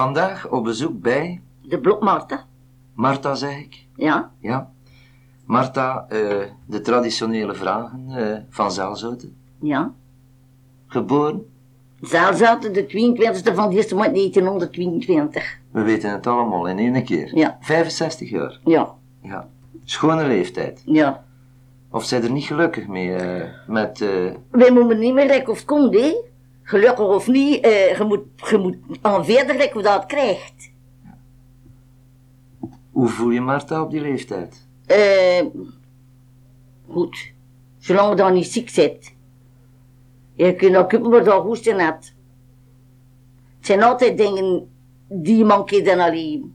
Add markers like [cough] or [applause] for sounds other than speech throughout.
Vandaag op bezoek bij De blokmarten. Marta, zeg ik. Ja. Ja. Marta, eh, de traditionele vragen eh, van Zelzouten. Ja. Geboren, Zaalzaten, de 22e van de eerste maand 1922. we weten het allemaal in één keer. Ja. 65 jaar. Ja. Ja. Schone leeftijd. Ja. Of zij er niet gelukkig mee eh, met... Wij moeten niet meer rekken of het komt, hè. Gelukkig of niet, eh, je moet, je moet aan verder rekken hoe dat het krijgt. hoe voel je Marta op die leeftijd? Eh, goed. Zolang je dan niet ziek zit. Je kunt ook je al hoesten hebt. Het zijn altijd dingen die mankeren aan leven.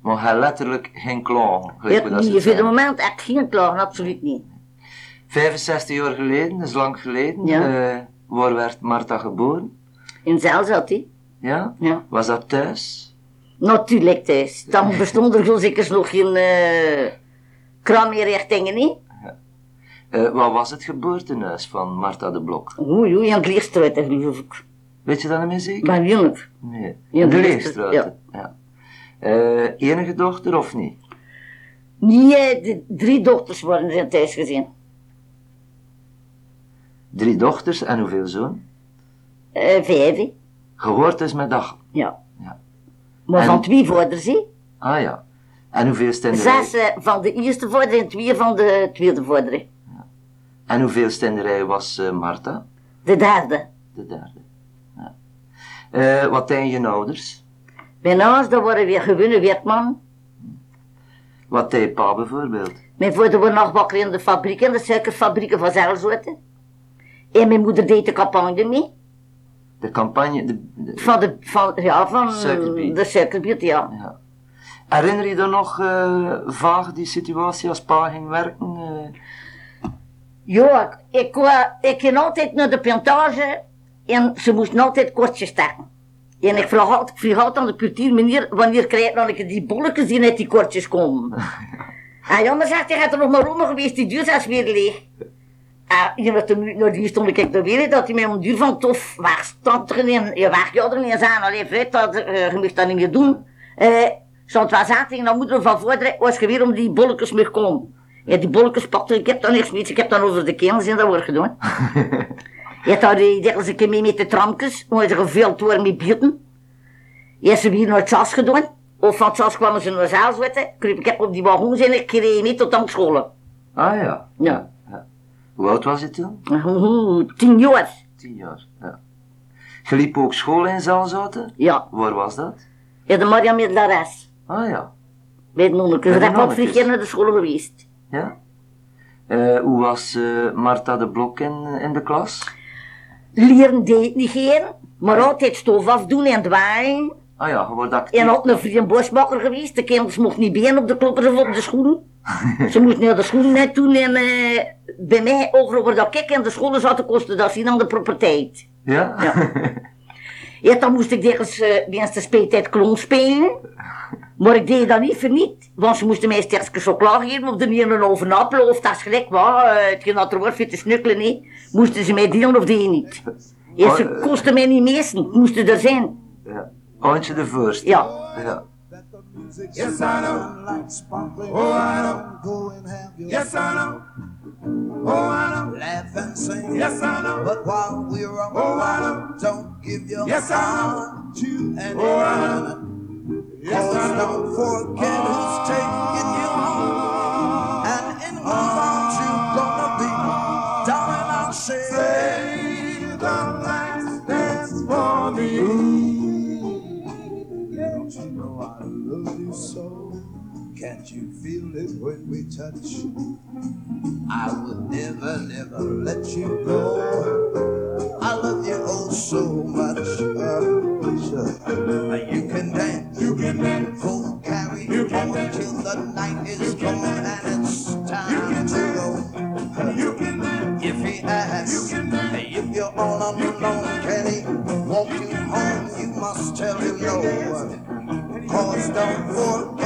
Maar hij letterlijk geen klagen. Je dat voor de zeggen. moment echt geen klagen, absoluut niet. 65 jaar geleden, dat is lang geleden, Ja. eh, waar werd Marta geboren? In Zeil zat hij. Ja? Ja. Was dat thuis? Natuurlijk thuis. Dan [laughs] bestond er zo zeker nog geen uh, kram meer richtingen, niet? Eh, wat was het geboortehuis van Marta de Blok? Oei, oei, een Kleerstruit, geloof ik. Weet je dat niet meer zeker? Maar jong. Nee. Ja, de Leegstraat. ja. Ja. Eh, enige dochter of niet? Nee, eh, de drie dochters worden zijn thuis gezien. Drie dochters en hoeveel zoon? Eh vijf. Gehoord is met dag. Ja. Ja. Maar En- van twee voorders, hè. Ah ja. En hoeveel stenderij? Zes eh, van de eerste vorder en twee van de tweede vorder. hè. En hoeveel stenderij was eh, Marta? De derde. De derde. Ja. Wat zijn je ouders? Mijn ouders, dat waren weer gewone werkman. Wat deed pa bijvoorbeeld? Mijn vader was nachtbakker in de fabriek, in de suikerfabrieken van Zelzouten. En mijn moeder deed de campagne mee. De campagne. De, de- Van de, van, ja, van Suikerbiet. de suikerbiet, ja. ja. Herinner je dan nog eh, vaag die situatie als pa ging werken? eh? Ja, ik, ik, ging altijd naar de plantage en ze moesten altijd kortjes staken. En ik vroeg altijd, ik vroeg altijd aan de portier, meneer, wanneer krijg ik dan die bolletjes die uit die kortjes komen? [laughs] ah ja, maar zegt hij, gaat er nog maar om geweest, die duur is weer leeg. Ah, je weet hem, nou, die stond ik er weer, dat hij met een duur van tof, waar stond er in, je wacht je er niet aan, alleen vooruit, dat, eh, je dat niet meer doen. Eh, stond was aan tegen de moeder van voorderen, was je weer om die bolletjes meer komen. Ja, die bolletjes pakte, ik heb dan niks niet, ik heb dan over de kernels in dat wordt gedaan. [laughs] Je had daar die een keer mee met de tramkes, waar ze gevuld worden met bieten. Je ze weer naar het gedaan. Of van het kwamen ze naar de zaal zitten. Ik heb op die wagon zijn ik kreeg mee tot aan scholen. Ah ja. Ja. Hoe oud was je toen? Oeh, Tien jaar. Tien jaar. Ja. Je liep ook school in Zalzouten? Ja. Waar was dat? Ja, de Maria Middelares. Ah ja. Bij de nonnekes. Ik ben nonnekes. vlieg naar de school geweest. Ja. Eh, hoe was eh, Marta de Blok in, in de klas? Leren deed niet geen, maar altijd stof afdoen en dwaaien. Ah ja, je wordt actief. En had een vriend geweest. De kinders mochten niet been op de kloppen of op de schoenen. Ze moesten naar de schoenen net doen en eh, bij mij over dat ik in de schoenen zat te kosten, dat zien aan de properteit. Ja? Ja. Ja, dan moest ik ergens uh, bij de speeltijd klon spelen. Maar ik deed dat niet voor niet. Want ze moesten mij sterke chocola geven of er niet een overnappelen of dat is gelijk wat. Uh, hetgeen dat er voor te snukkelen, nee. Moesten ze mij delen of die niet. Ja, ze Oh, eh. kosten mij niet meesten, moesten er zijn. ja. Antje de Voorst. Ja. ja. Yes, I know. Like sparkling oh, I know. Go and have your yes, I know. Oh, I know. Laugh and sing. Yes, I know. But while we're on oh, I know. don't give your yes, heart to anyone. Oh, I know. Yes, I know. don't forget who's ah. taking you home. And in whose arms you gonna be. Darling, I'll say. Say the feel it when we touch? I will never, never let you go. I love you oh so much. Uh, you can dance, you can dance, go carry you on till the night is gone and it's time to go. You can dance, if he asks, you can dance, if you're all alone, can he walk you home? You must tell him no. Cause don't forget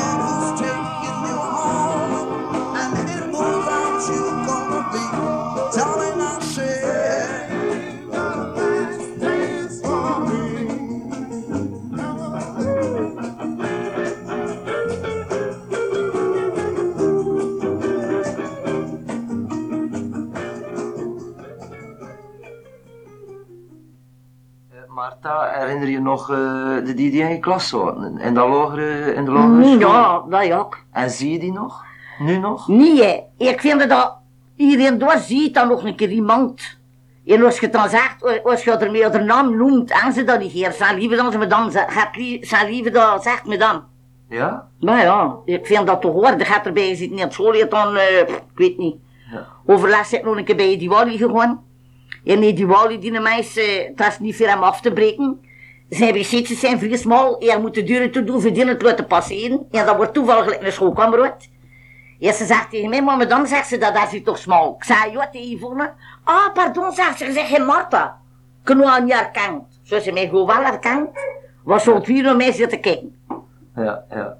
Eh, herinner je nog uh, de, die, die in je klas zaten? In de logere, in de logere mm, Ja, wij ook. En zie je die nog? Nu nog? Nee, ik vind dat iedereen door ziet dan nog een keer iemand. En als je dan zegt, als je er meer de naam noemt, en ze dat niet hier, zijn liever dan ze me dan, zijn liever dat zegt me dan. Ja? Nou ja, ik vind dat te horen. De gaat erbij zitten in het school, dan, eh, ik weet niet. Ja. Overlast zit nog een keer bij Diwali gewoon. En die Diwali, die meisje, eh, dat is niet voor hem af te breken. Zijn wc's zijn vrij smal, en je moet de deuren toe doen, verdienen het laten passeren. En dat wordt toevallig een schoolkameraad. En ze zegt tegen mij, maar madame, zegt ze, dat is hier toch smal. Ik zei, ja, tegen Yvonne. Ah, pardon, zegt ze, je zegt geen Marta. Ik heb nog niet herkend. Zo ze mij gewoon wel herkend, was zo'n vier naar mij zitten kijken. Ja, ja.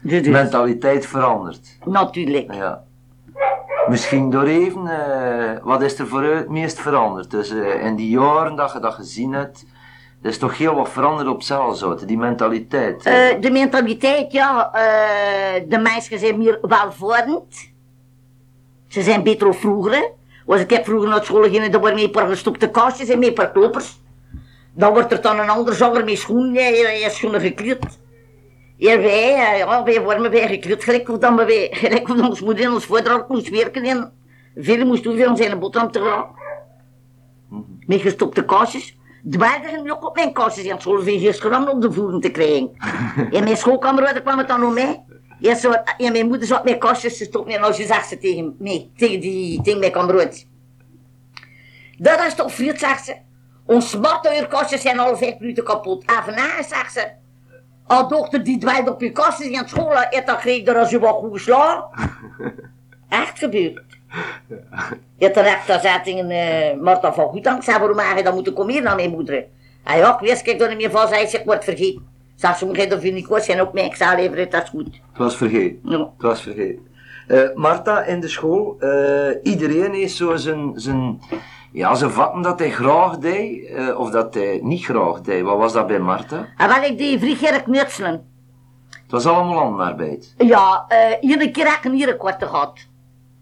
Dus, dus, Mentaliteit verandert. natuurlijk. Ja. Misschien door even, eh, wat is er voor u het meest veranderd? Dus in die jaren dat je dat gezien hebt, er is toch heel wat veranderd op zelfs, die mentaliteit. eh. De mentaliteit, ja, eh, de meisjes zijn meer welvormend. Ze zijn beter dan vroeger. hè. Was ik heb vroeger naar school ging, dan worden mee paar gestopte kastjes en mee paar klopers. Dan wordt er dan een ander zanger met schoenen, ja, schoenen gekleurd. Ja, wij, eh, ja, wij worden wij gekleurd, gelijk of dan wij, [laughs] gelijk of ons moeder in ons voordracht moest werken en veel moest doen om zijn boterham te gaan. Met gestopte kastjes. Dwaardigen nu ook op mijn kastjes aan school veel gram op de voeren te krijgen. [laughs] en mijn schoolkameraden kwam het dan om mij. Ja, zo, en mijn moeder zat met kastjes te stoppen en als je zegt ze tegen mij, tegen, die, tegen mijn kameraad. Dat is toch vriend, zegt ze. Ons smartuurkastjes zijn al vijf minuten kapot. En vandaag, zegt ze. Al dochter die dwaait op je kastjes in school, en dan kreeg je er als je wat goed slaan. [laughs] Echt gebeurd. Je terecht, daar zat in uh, Marta van Goedang. Zei, waarom heb je dan moeten komen hier naar mijn moeder? Hij ja, ik wist, kijk er niet meer van, zei ze, ik word vergeten. Zeg, ze moet geen vind ik was, zijn ook mee, ik zei even, dat is goed. Het was vergeten. Ja. Het was vergeten. Eh, Marta, in de school, eh, iedereen heeft zo zijn, zijn, ja, zijn vatten dat hij graag deed, eh, of dat hij niet graag deed. Wat was dat bij Marta? En wel, ik deed vriegerk knutselen. Het was allemaal handarbeid. Ja, uh, iedere keer heb ik een nierenkwarten gehad.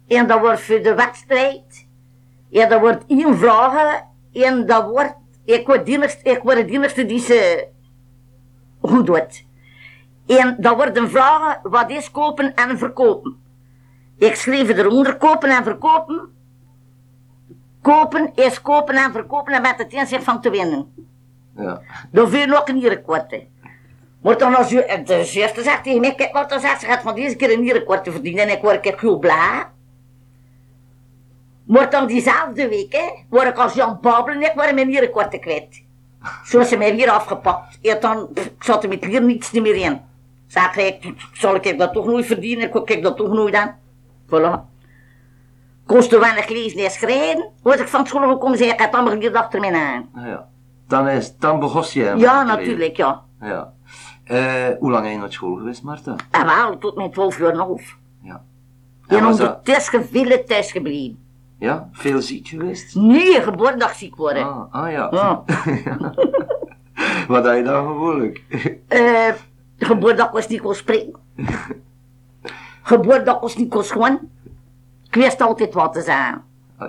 En dat wordt voor de wedstrijd. En dat wordt één vragen. En dat wordt, ik word, dienst, ik word die ze goed doet. En dat worden vragen, wat is kopen en verkopen? Ik schreef eronder, kopen en verkopen. Kopen is kopen en verkopen en met het inzicht van te winnen. Ja. Dan veel nog een nierenkwarten. Maar dan als je, de zuster zegt tegen mij, kijk wat dan zegt, ze gaat van deze keer een nierenkwarten verdienen en ik word ik heel blij. Maar dan diezelfde week, hè, word ik als Jan Babel en ik word mijn nierenkwarten kwijt. Zo is ze mij weer afgepakt. En dan, pff, ik zat er met hier niets meer in. Zeg ik, zal ik dat toch nooit verdienen, ik kijk dat toch nooit aan. Voilà. Kostte weinig lezen en schrijven. Word ik van school gekomen, zei ik, had allemaal geleerd achter mij aan. Ah, ja. Dan, is, dan begon je hem Ja, natuurlijk, ja. Ja. Eh, hoe lang ben je naar school geweest, Marta? En wel, tot mijn twaalf jaar en half. Ja. En dat, ondertussen veel thuis gebleven. Ja, veel ziek geweest? Nee, geboortedag ziek worden. Ah, ah ja. Ja. [laughs] Wat had je dan gewoonlijk? Eh, geboortedag was niet kon springen. geboortedag was niet kon schoon. Ik wist altijd wat te zeggen.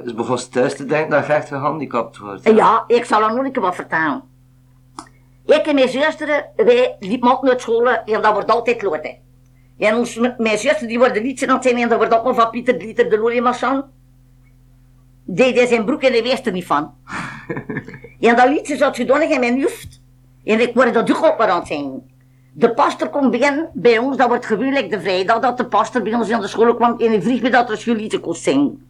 Dus begon je thuis te denken dat je echt gehandicapt wordt. Ja, ik zal er nog een keer wat vertellen. Ik en mijn zuster, wij liepen altijd naar school en dat wordt altijd loten. En ons, mijn zuster die worden liedjes aan het zijn en dat wordt ook nog van Pieter Dieter de Loliemassan. Deed hij zijn broek en hij wist er niet van. [laughs] en dat liedje zat gedaan in mijn hoofd. En ik word dat ook maar aan het zingen. De pastor komt binnen bij ons, dat wordt gewoonlijk de vrijdag dat de pastor bij ons in de school kwam en hij vroeg me dat er een liedje kon zingen.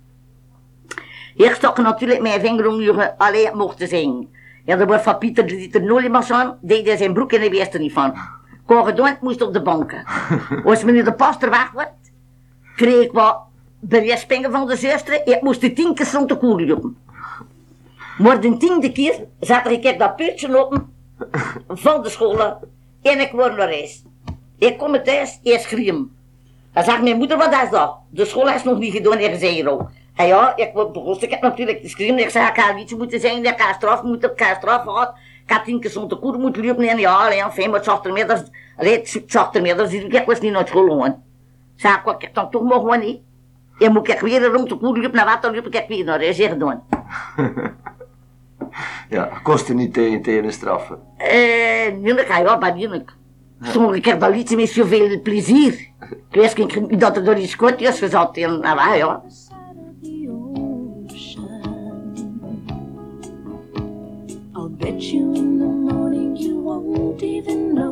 Ik stak natuurlijk mijn vinger om je alleen mocht te zingen. Ja, dat wordt van Pieter Dieter Nolimas aan, deed hij zijn broek en hij wist er niet van. Kon gedaan, moest op de banken. [laughs] Als meneer de pastor weg werd, kreeg ik wat berichtspingen van de zuster. Ik moest de tien keer rond de koer lopen. Maar de tiende keer zat ik dat puurtje open van de scholen en ik word naar huis. Ik kom thuis, eerst schreeuwen. Dan zegt mijn moeder, wat is dat? De school is nog niet gedaan, en zei hier ook. En ja, ik begon, ik heb natuurlijk te schreeuwen. Ik zei, ik ga iets moeten zijn, ik ga straf moeten, ik ga straf gehad. Ik had tien keer zo'n de koer moeten lopen en ja, alleen, fijn, maar zag ermee, dat ik was niet naar school gewoon. Zeg ik, ik dan toch maar gewoon niet. En moet ik weer rond de koer lopen, naar water lopen, ik weer naar huis gedaan. Ja, kost er niet tegen, tegen straffen. Eh, natuurlijk, ja, bij natuurlijk. Sommige keer dat liet ze met zoveel plezier. Ik wist niet dat er door die skotjes gezat en nou ja, ja. I'll bet you in the morning you won't even know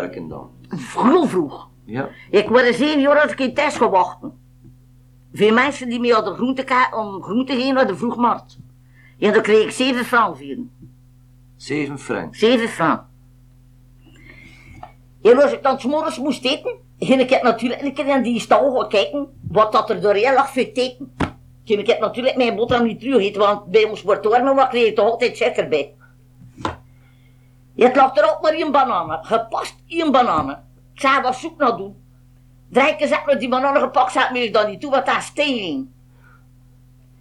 werken dan. Vroeg vroeg. Ja. Ik word zeven jaar als ik in thuis ga wachten. Veel mensen die mee hadden groente om groente heen naar de vroegmarkt. En dan kreeg ik zeven frank voor. Zeven frank. Zeven frank. En als ik dan 's morgens moest eten, ging ik natuurlijk een keer in die stal gaan kijken wat dat er doorheen lag voor teken. Ging ik het natuurlijk mijn boterham niet terug eten, want bij ons wordt warm, maar kreeg ik toch altijd suiker bij. Lag er ook maar één banaan, gepast één banaan. Ik zei, wat zoek nou doen? Drie keer zat met die bananen gepakt, zat me dan niet toe, wat daar steen.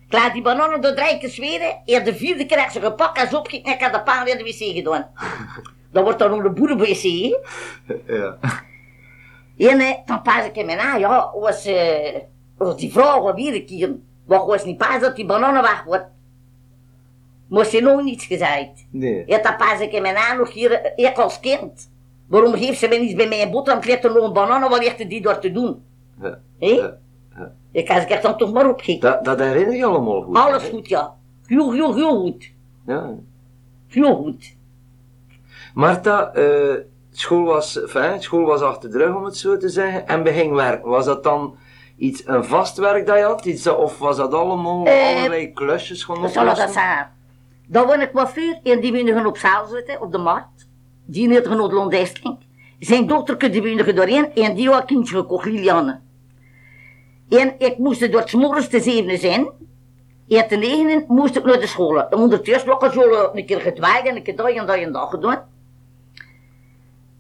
Ik laat die bananen door drie keer zweren, en de vierde keer heb ze gepakt en zo opging en ik heb de paan in de wc gedaan. [laughs] Dat wordt dan nog de boerenwc? Ja. En eh, dan pas ik hem aan, ja, was, eh, was die vrouw weer een keer, wat was niet pas dat die bananen weg wordt. Moest je nog niets gezegd. Nee. Ja, dan pas ik hem aan nog hier, eh, ik als kind. Waarom geeft ze mij niet bij mij een boterham, krijgt er nog een bananen, wat heeft die door te doen? Ja. Hé? Ja. Ja. Ik had ik dan toch maar opgekeken. Dat, dat herinner je allemaal goed. Alles goed, ja. Heel, heel, heel goed. Ja. Heel goed. Marta, eh, school, was, enfin, school was achter de rug, om het zo te zeggen, en begin werken. Was dat dan iets, een vast werk dat je had? Iets, dat- of was dat allemaal Eh, allerlei klusjes gewoon zal dat? Dan word ik coiffeur en die wilden op zaal zitten, op de markt. Die heeft genoeg Londijsling. Zijn dochter die wilde doorheen en die had een kindje gekocht, Liliane. En ik moest er door het morgens te zevenen zijn. En te negenen moest ik naar de school. En ondertussen had ik een keer gedwaagd en een keer dat en dat en dat gedaan.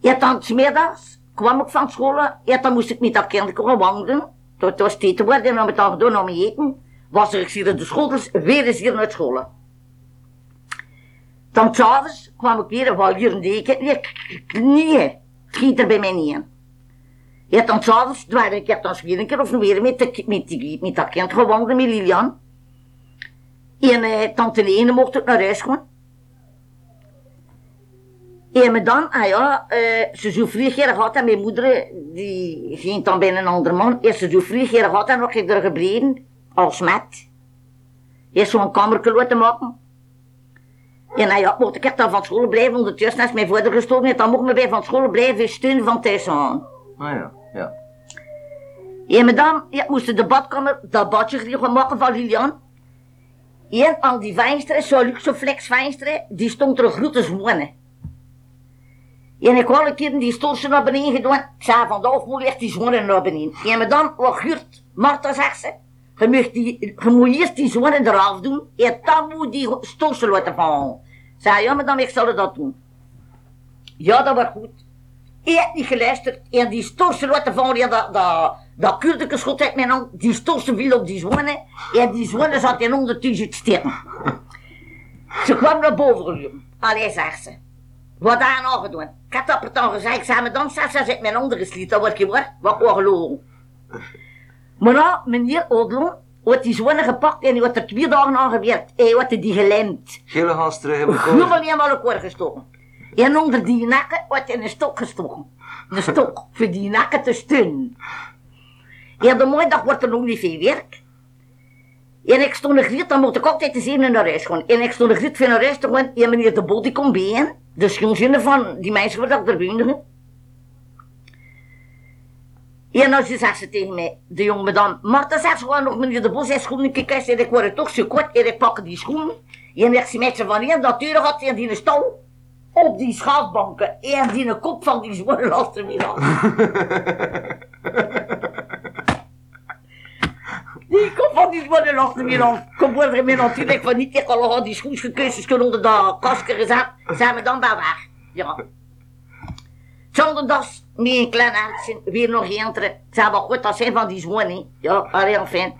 En dan 's middags kwam ik van school en dan moest ik met dat kind gaan wandelen. Dat was tijd te worden en dan met dat gedaan om eten. Was er hier in de school, dus weer eens hier naar school. Dan s'avonds kwam ik weer, wel hier een deken, weer knieën. Schiet er bij mij niet in. Ja, dan s'avonds, ik heb dan weer een keer of weer met, de, met, met dat kind gewandeld, met Lilian. En eh, tante Lene mocht ik naar huis gaan. En dan, ah ja, eh, ze zo hier gehad en mijn moeder, die ging dan bij een ander man. En ze zo gehad en nog ik er gebleven, als met. Eerst zo'n kamertje laten maken. En nou ja, mocht ik echt dan van school blijven, ondertussen is mijn vader gestorven, en dan mocht me bij van school blijven steunen van thuis aan. Ah ja, ja. En me dan, ja, moest de badkamer, dat badje gaan maken van Lilian. En al die vensteren, zo luxe flex vensteren, die stond er een grote zwonen. En ik had een keer die stoeltje naar beneden gedaan. Ik zei van de moet ligt die zwonen naar beneden. En me dan, wat Guurt, Marta zegt ze, Je moet, die, je moet eerst die zonen eraf doen en dan moet die stossen laten vallen. Zei, ja, madame, ik zal dat doen. Ja, dat was goed. Ik heb niet geluisterd en die storsen laten vallen en dat, dat, dat kuldeke schot uit mijn hand. Die storsen viel op die zonen en die zonen zat in ondertussen te sterren. Ze kwam naar boven. Allee, zegt ze. Wat daar nou gedaan? Ik had dat dan gezegd, ik zei, dan staat ze uit mijn handen gesliet, dat wordt geworden, wat wel gelogen. Maar nou, meneer Odlon, had die zonen gepakt en die had er twee dagen aan gewerkt. Hij had die gelemd. Gele gans terug in Helemaal elkaar. niet aan elkaar gestoken. En onder die nakken had hij een stok gestoken. Een stok, voor die nakken te steunen. Ja, de mooie dag wordt er nog niet veel werk. En ik stond een griet, dan moet ik altijd eens even naar huis gaan. En ik stond een griet van naar huis te gaan. En meneer de Bol die komt bij De schoonzinnen van die meisje waar ik er En dan zegt ze tegen mij, de jonge madame, maar dan zegt ze gewoon nog meneer de Bos, zijn schoenen kijken. En ik word toch zo kort en ik pak die schoenen. En ik zie met ze van hier, dat deur had en die stal op die schaafbanken. En die kop van die zware lasten weer. Die kop van die zware lasten weer af. Kom worden me natuurlijk van niet, ik al die schoensgekeusjes kunnen onder de kastje gezet. Zijn we dan bij weg. Ja. Zonderdags, met een klein hartje, weer nog eentje. Ze hebben goed, dat zijn van die zwonen. Ja, alleen fijn.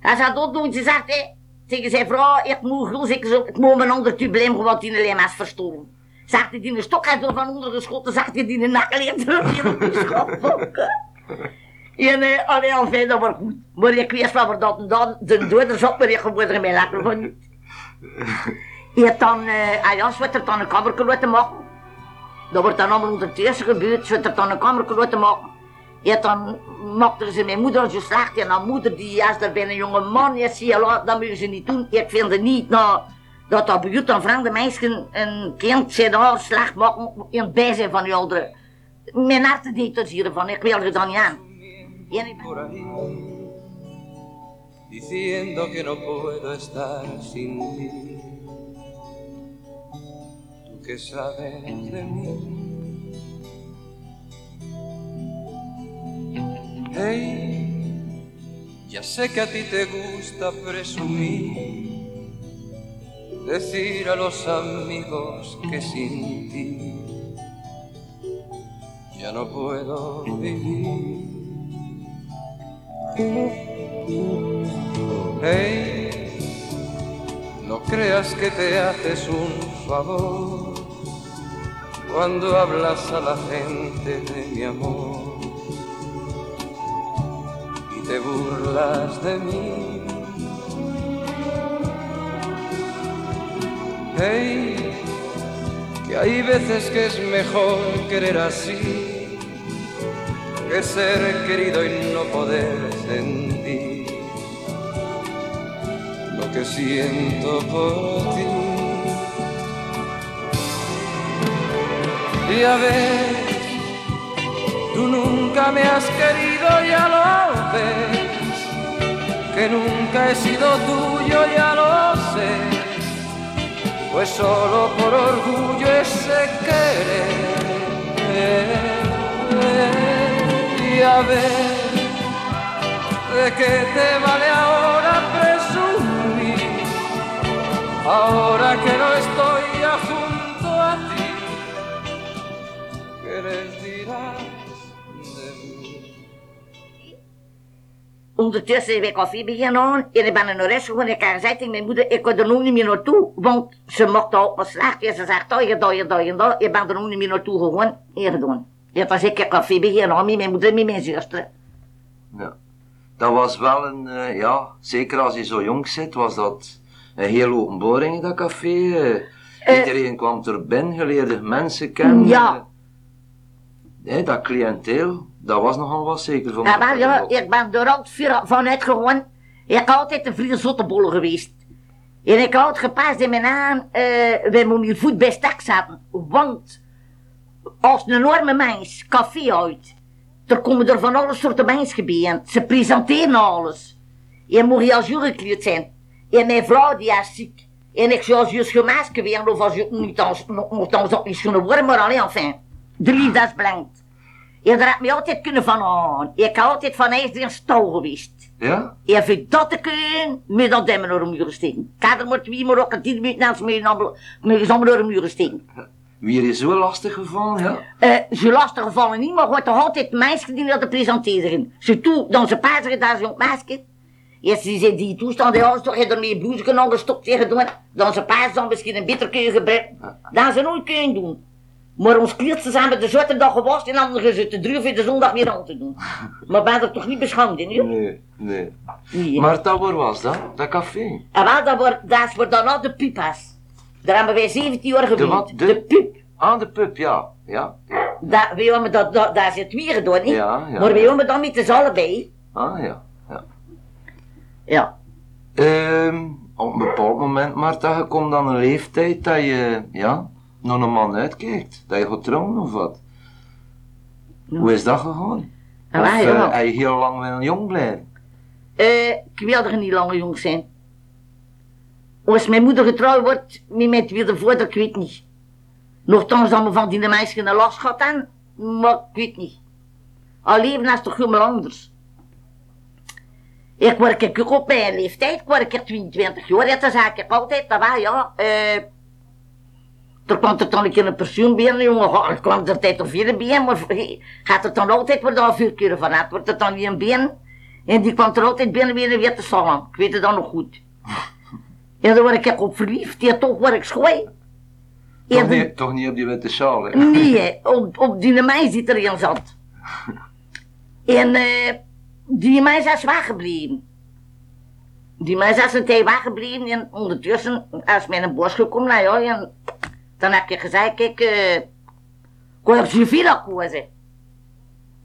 Hij zei dat doen, ze zegt, hé, tegen zijn vrouw, ik moet gul, ik, moet mijn ander tubleem gewoon die alleen maar is verstoren. Zegt hij, die een stok door van onder geschoten, zegt hij, die een nakkel terug hier op die schapbanken. [laughs] En eh, allee, al fijn, dat was goed. Maar ik wist wel dat dat, de doder zat, maar ik geworden er mij lekker van niet. Je dan, ja, ze wordt er dan een kamer laten maken. Dat wordt dan allemaal ondertussen gebeurd. Ze werd er dan een kamer laten maken. Ja, dan maakte ze mijn moeder zo slecht. En dan moeder die juist daar bij een jonge man. Ja, laat, dat moeten ze niet doen. Ik vind het niet nou, dat dat buurt aan vreemde meisjes een kind zijn haar slecht maken in het bijzijn van die ouderen. Mijn hart deed er hiervan. Ik wil er dan niet aan. Diciendo que no puedo estar sin. Que sabes de mí. Hey, ya sé que a ti te gusta presumir, decir a los amigos que sin ti ya no puedo vivir. Hey, no creas que te haces un favor cuando hablas a la gente de mi amor y te burlas de mí. Hey, que hay veces que es mejor querer así que ser querido y no poder sentir lo que siento por ti. Ya ves, tú nunca me has querido, ya lo ves, que nunca he sido tuyo, ya lo sé, pues solo por orgullo ese querer. Ya ves, ¿de qué te vale ahora presumir? Ahora que no estoy Ondertussen heb ik koffie beginnen aan en ik ben naar huis gegaan. Ik heb gezegd tegen mijn moeder, ik kan er nog niet meer naartoe, want ze mocht al maar slecht. En ze zegt, dat je, dat je, dat je, dat. Ik ben er nog niet meer naartoe gegaan. Hier gedaan. Ja, dan ik koffie beginnen aan met mijn moeder en met mijn zuster. Ja. Dat was wel een, eh, ja, zeker als je zo jong zit, was dat een heel openbaring, dat café. eh. Iedereen kwam er binnen, geleerde mensen kennen. Ja. Nee, dat cliënteel, dat was nogal wat zeker van Ja, mij. maar ja, ik ben er altijd vanuit gegaan. Ik heb altijd een vrije zottebolle geweest. En ik had gepast in mijn aan, eh wij moeten hier voet bij stek zetten. Want als een enorme mens café uit, er komen er van alle soorten mensen bij. Ze presenteren alles. Je moet je als gekleed zijn. En mijn vrouw die is ziek. En ik zou als je gemaakt weer, of als je niet als, nogthans ook niet kunnen worden, maar alleen enfin. De liefde is blankt. Daar heb me altijd kunnen van aan. Ik heb altijd van ijs in stal geweest. Ja? Even dat te kunnen, met dat demmen door de muren steken. Ik had er maar ook een tien minuten naast me z'n door de muren steken. Wie is zo lastig gevallen, ja? Eh, ze lastig gevallen niet, maar wordt toch altijd meisje die dat te presenteren. Ze toe, dan ze paaseren daar zo'n meisje. Eerst die zit die toestand, ja, toch heeft er meer blouse al gestopt tegen doen. Dan ze paas dan misschien een bitter kunnen gebruiken. Dat ze nooit kunnen doen. Maar ons kleedste zijn met de zaterdag gewassen en dan gaan ze te druiven de zondag weer aan te doen. Maar ben er toch niet beschaamd in, joh? Nee, nee. Nee. Maar dat, waar was dat? Dat café? En wel, dat, wordt, dat is voor daarna de pipas. Daar hebben wij 17 jaar geweest. wat? De- de pip. Aan de pub, ja. Ja. Dat, hebben dat, dat, daar zit weer gedaan, niet? Ja, ja, maar ja. hebben dan met z'n allen bij. Ah, ja. ja. Ja. Ehm, op een bepaald moment, Marta, je komt dan een leeftijd dat je, ja, naar een man uitkijkt. Dat je gaat trouwen of wat. Hoe is dat gegaan? Ja, of eh, heel lang willen jong blijven? Eh, ik wil er niet langer jong zijn. Als mijn moeder getrouwd wordt, met mijn tweede vader, ik weet niet. Nochtans dan me van die meisje een last gehad aan, maar ik weet niet. Al leven is toch helemaal anders. Ik word ik op mijn leeftijd, ik word ik 22 jaar, dat zei ik altijd, dat was ja, eh... Er kwam er dan een keer een persoon binnen, jongen, er kwam er tijd of vier binnen, maar gaat het dan altijd worden al vier keer vanuit, wordt het dan niet een binnen? En die kwam er altijd binnen weer weer te salon. Ik weet het dan nog goed. En dan word ik op verliefd. Ja, toch word ik schooi. Toch, niet, toch niet op die witte sjaal, hè? Nee, op, op die meis die erin zat. En eh, die meis is weggebleven. Die meis is een tijd weggebleven en ondertussen is mij een bos gekomen. Nou ja, en dan heb je gezegd, kijk, eh, ik wil op Sevilla kozen.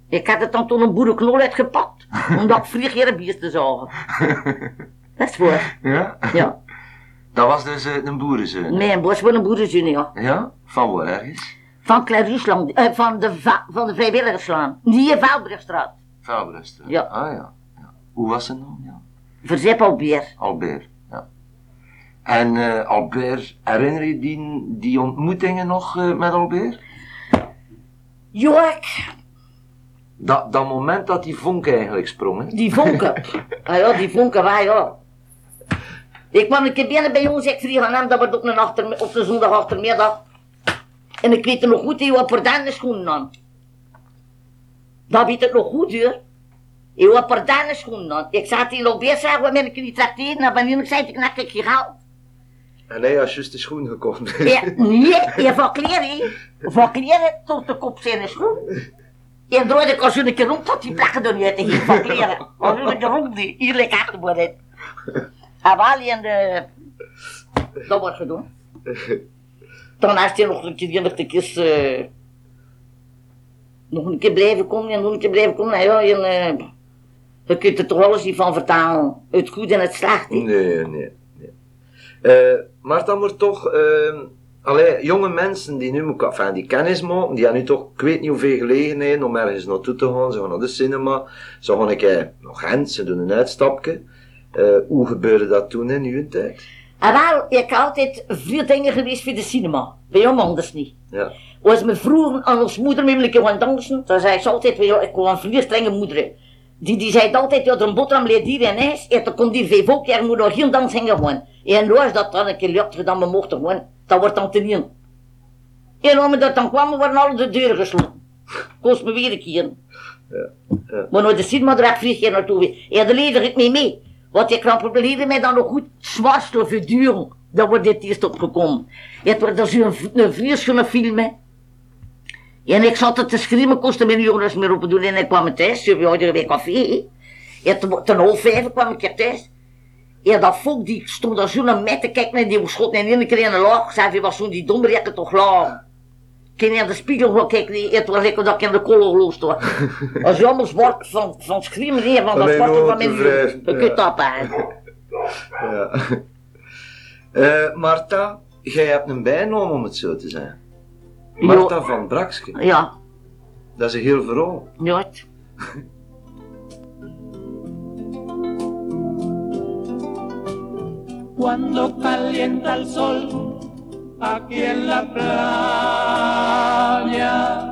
Ik had het dan toen een boerenknol uitgepakt, [laughs] omdat ik vlieg hier een bier te zagen. Dat is waar, Ja? ja. Dat was dus eh, een boerenzoon. Nee, een voor een boerenzoon, ja. Ja? Van waar ergens? Van Clariesland, eh, van de, va- van de Vrijwilligerslaan. Die in Vaalbrugstraat. Ja. Ah ja. ja. Hoe was het dan? Ja. Verzep alweer. Albert. En eh, Albert, herinner je die, die ontmoetingen nog eh, met Albert? Joek, Dat, dat moment dat die vonk eigenlijk sprong, hè? die vonken. [laughs] ah ja, die vonken, waar ja. Ik kwam een keer binnen bij ons, ik vlieg aan hem, dat wordt op een, achter, op de zondag achtermiddag. En ik weet het nog goed, die had pardane schoenen aan. Dat weet ik nog goed, hoor. Je had pardane schoenen aan. Ik zat hier weer zeggen, wat ben ik niet tracteren? En wanneer ik zei, ik nak ik je geld. En hij had juist de schoen gekomen. Ja, [laughs] nee, je van kleren, van kleren tot de kop zijn schoen. En draaide ik als een keer rond tot die plekken er niet uit van kleren. Als een keer rond die, hier ligt achterboord in. En de, dat wordt gedaan. Dan is hij nog een keer, die nog een keer, eh, nog een keer blijven komen en nog een keer blijven komen. Nou ja, en, eh, je kunt er toch alles niet van vertalen. Het goed en het slecht. Nee, nee, nee. Eh, maar dan wordt toch, allee, jonge mensen die nu enfin, die kennis maken, die hebben nu toch, ik weet niet hoeveel gelegenheden om ergens naartoe te gaan. Ze gaan naar de cinema, ze gaan een keer naar Gent, ze doen een uitstapje. Eh, hoe gebeurde dat toen in uw tijd? En wel, ik heb altijd vier dingen geweest voor de cinema. Bij jou anders niet. Ja. Als me vroegen aan ons moeder met een keer gaan dansen, dan zei ze altijd, ja, ik wil een vier strenge moeder. Die, die zei altijd, ja, een boterham leert hier en ijs, en dan komt hier vijf ook, er moet nog geen dans hingen gewoon. En nu is dat dan een keer lukt, dan we mochten gewoon, dat wordt dan te niet. En als we dat dan kwamen, worden alle de deuren gesloten. Kost me weer een keer. ja. Maar naar de cinema daar vlieg je naartoe weer. Ja, daar leer ik mee mee. Want ik kan proberen mij dan nog goed zwarstel verduren. Dan wordt dit eerst opgekomen. Het wordt dus een, een film, hè. En ik zat te schreeuwen, kostte mijn jongens meer op te doen en ik kwam thuis. Ze hadden weer koffie, hè. En ten, half vijf kwam ik thuis. En dat volk die stond daar zo naar mij te kijken en die schot en in keer in de laag. Zei, was zo'n die domrekken toch laag. Ik in de spiegel gaan kijken, het was lekker dat ik in de kolen geloosd was. Als je allemaal zwart van, van schreeuwen, nee, van dat zwarte van mijn Je ja. kunt dat hè. ja. [laughs] Eh, Marta, jij hebt een bijnaam om het zo te zijn. Marta van Brakske. Ja, Dat is een heel verhaal. ja. [laughs] cuando calienta el sol aquí en la playa.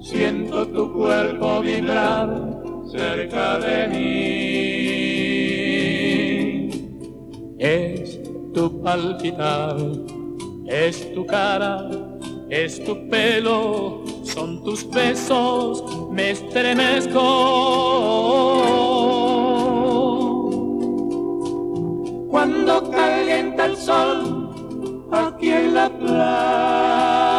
Siento tu cuerpo vibrar cerca de mí. Es tu palpitar, es tu cara, es tu pelo, son tus besos, me estremezco Cuando calienta el sol aquí en la playa,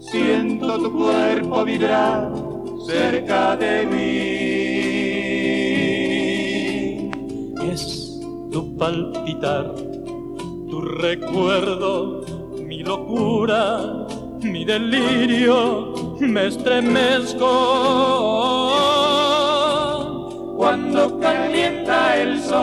siento tu cuerpo vibrar cerca de mí. Es tu palpitar, tu recuerdo, mi locura, mi delirio, me estremezco cuando el sol.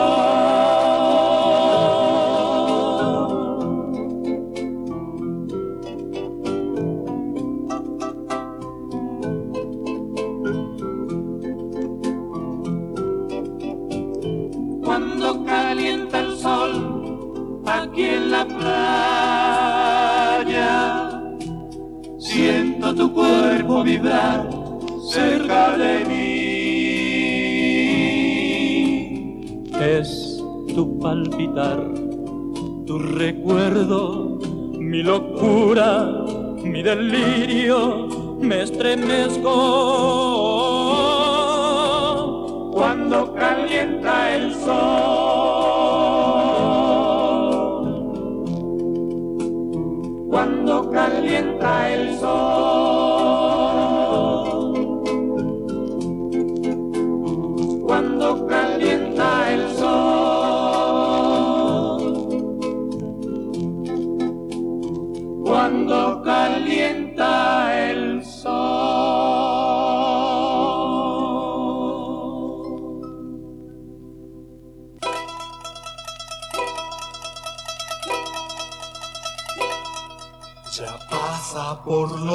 Cuando calienta el sol aquí en la playa, siento tu cuerpo vibrar cerca de mí. Palpitar, tu recuerdo, mi locura, mi delirio, me estremezco cuando calienta el sol. Cuando calienta el sol.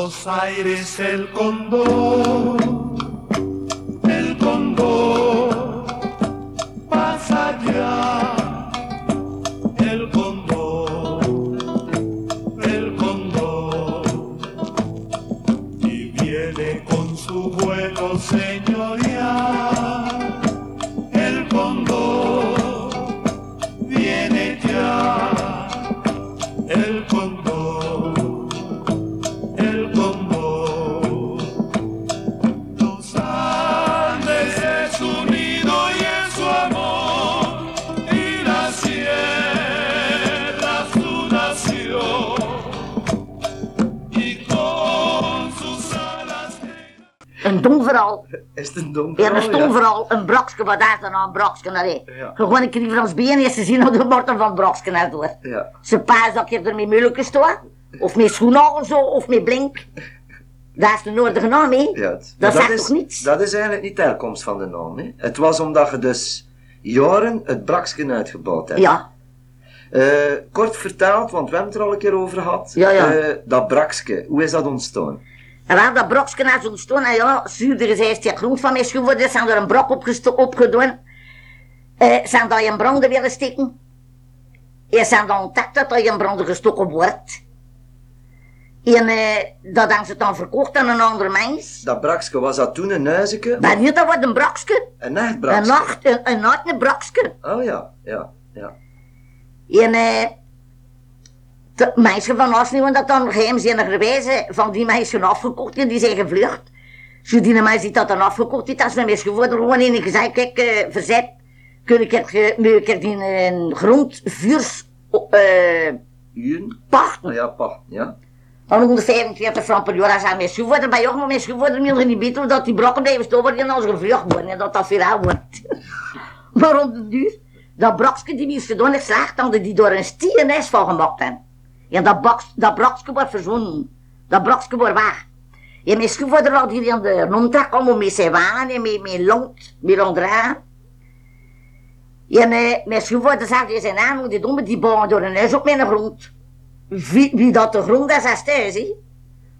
Los aires el condor, el condor Ja, een verhaal? stom verhaal. Een brokske, wat er nou een brokske? Nee. Ja. Gewoon een keer van been is te zien hoe de borden van brokske naar door. Ja. Ze paas dat je er met mulletjes toe. Of met schoenen zo, of met blink. Dat is de nodige naam? Ja, het- Dat zegt is, niets? Dat is eigenlijk niet de herkomst van de naam. Het was omdat je dus jaren het braksken uitgebouwd hebt. Ja. Eh, kort vertaald, want we hebben het er al een keer over gehad. Ja, ja. Eh, dat brakske, hoe is dat ontstaan? En waar dat brokske naar zo'n stoon, en ja, zuurder is eerst die groent van mij geworden, zijn er een brok opgedaan. Eh, zijn dat je een branden willen steken. Je zijn dan ontdekt dat je een branden gestoken wordt. En eh, dat hebben ze dan verkocht aan een ander mens. Dat brakske, was dat toen een huisje? Maar niet, dat wordt een brokske. Een echt Een brakske? nacht, een, een nacht een brokske. Oh ja, ja, ja. En eh, de meisje van ons hebben dat dan geheimzinnigerwijze van die meisjes afgekocht en die zijn gevlucht. Zo die die dat dan afgekocht heeft, als we mes geworden gewoon in en gezegd, kijk, eh, verzet, kun ik ge- nu ik er die een grond vuurs, eh, Uren? pachten. Oh ja, pa, ja. Dan 145 frank per jaar als hij mes geworden, maar jongen, mes geworden, wil je niet weten dat die brokken blijven staan worden als gevlucht worden en dat dat viraal wordt. [laughs] maar om de duur, dat brokske die is gedaan is slecht, dan die door een stierenijs van gemaakt hebben. En dat, boks, dat brokske wordt verzonnen. Dat brokske wordt weg. En mijn schoenvader had hier in de rondtrek allemaal met zijn wagen en met, met lont, met ronddragen. En mijn schoenvader zegt in zijn naam, die domme die bouwen door een huis op mijn grond. Wie, wie dat de grond is, is thuis.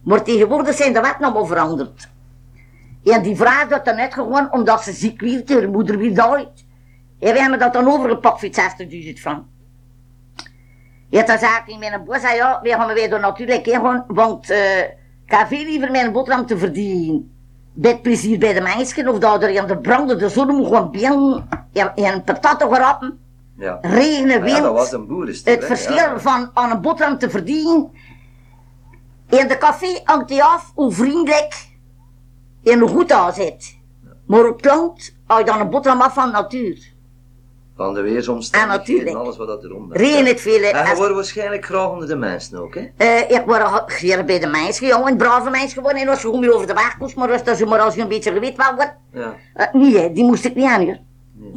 Maar tegenwoordig zijn de wetten allemaal veranderd. En die vrouw dat dan net gewoon omdat ze ziek werd, haar moeder weer dood. En we hebben dat dan overgepakt voor 60.000 frank. Ja, dan zei ik in mijn boer, zei ja, we gaan weer door natuurlijk gaan, want eh ik heb veel liever mijn boterham te verdienen. Met plezier bij de meisjes, of dat er in de brandende zon moet gaan binnen en, grappen. Ja. Regen, wind. Ja, dat was een boerenstil. Het verschil ja. van aan een boterham te verdienen. In de café hangt hij af hoe vriendelijk en hoe goed hij zit. Maar op het land hou je dan een boterham af van natuur. Van de Ah, weersomstandigheden natuurlijk. en alles wat dat eronder Regen het veel. En je Als- wordt waarschijnlijk graag onder de mensen ook, hè? Eh, ik word hier bij de mensen, jongen, een brave mens geworden. En als je weer over de weg moest, maar als, dat je maar als je een beetje gewit wel wordt. Ja. Eh, nee, hè, die moest ik niet aan, hoor.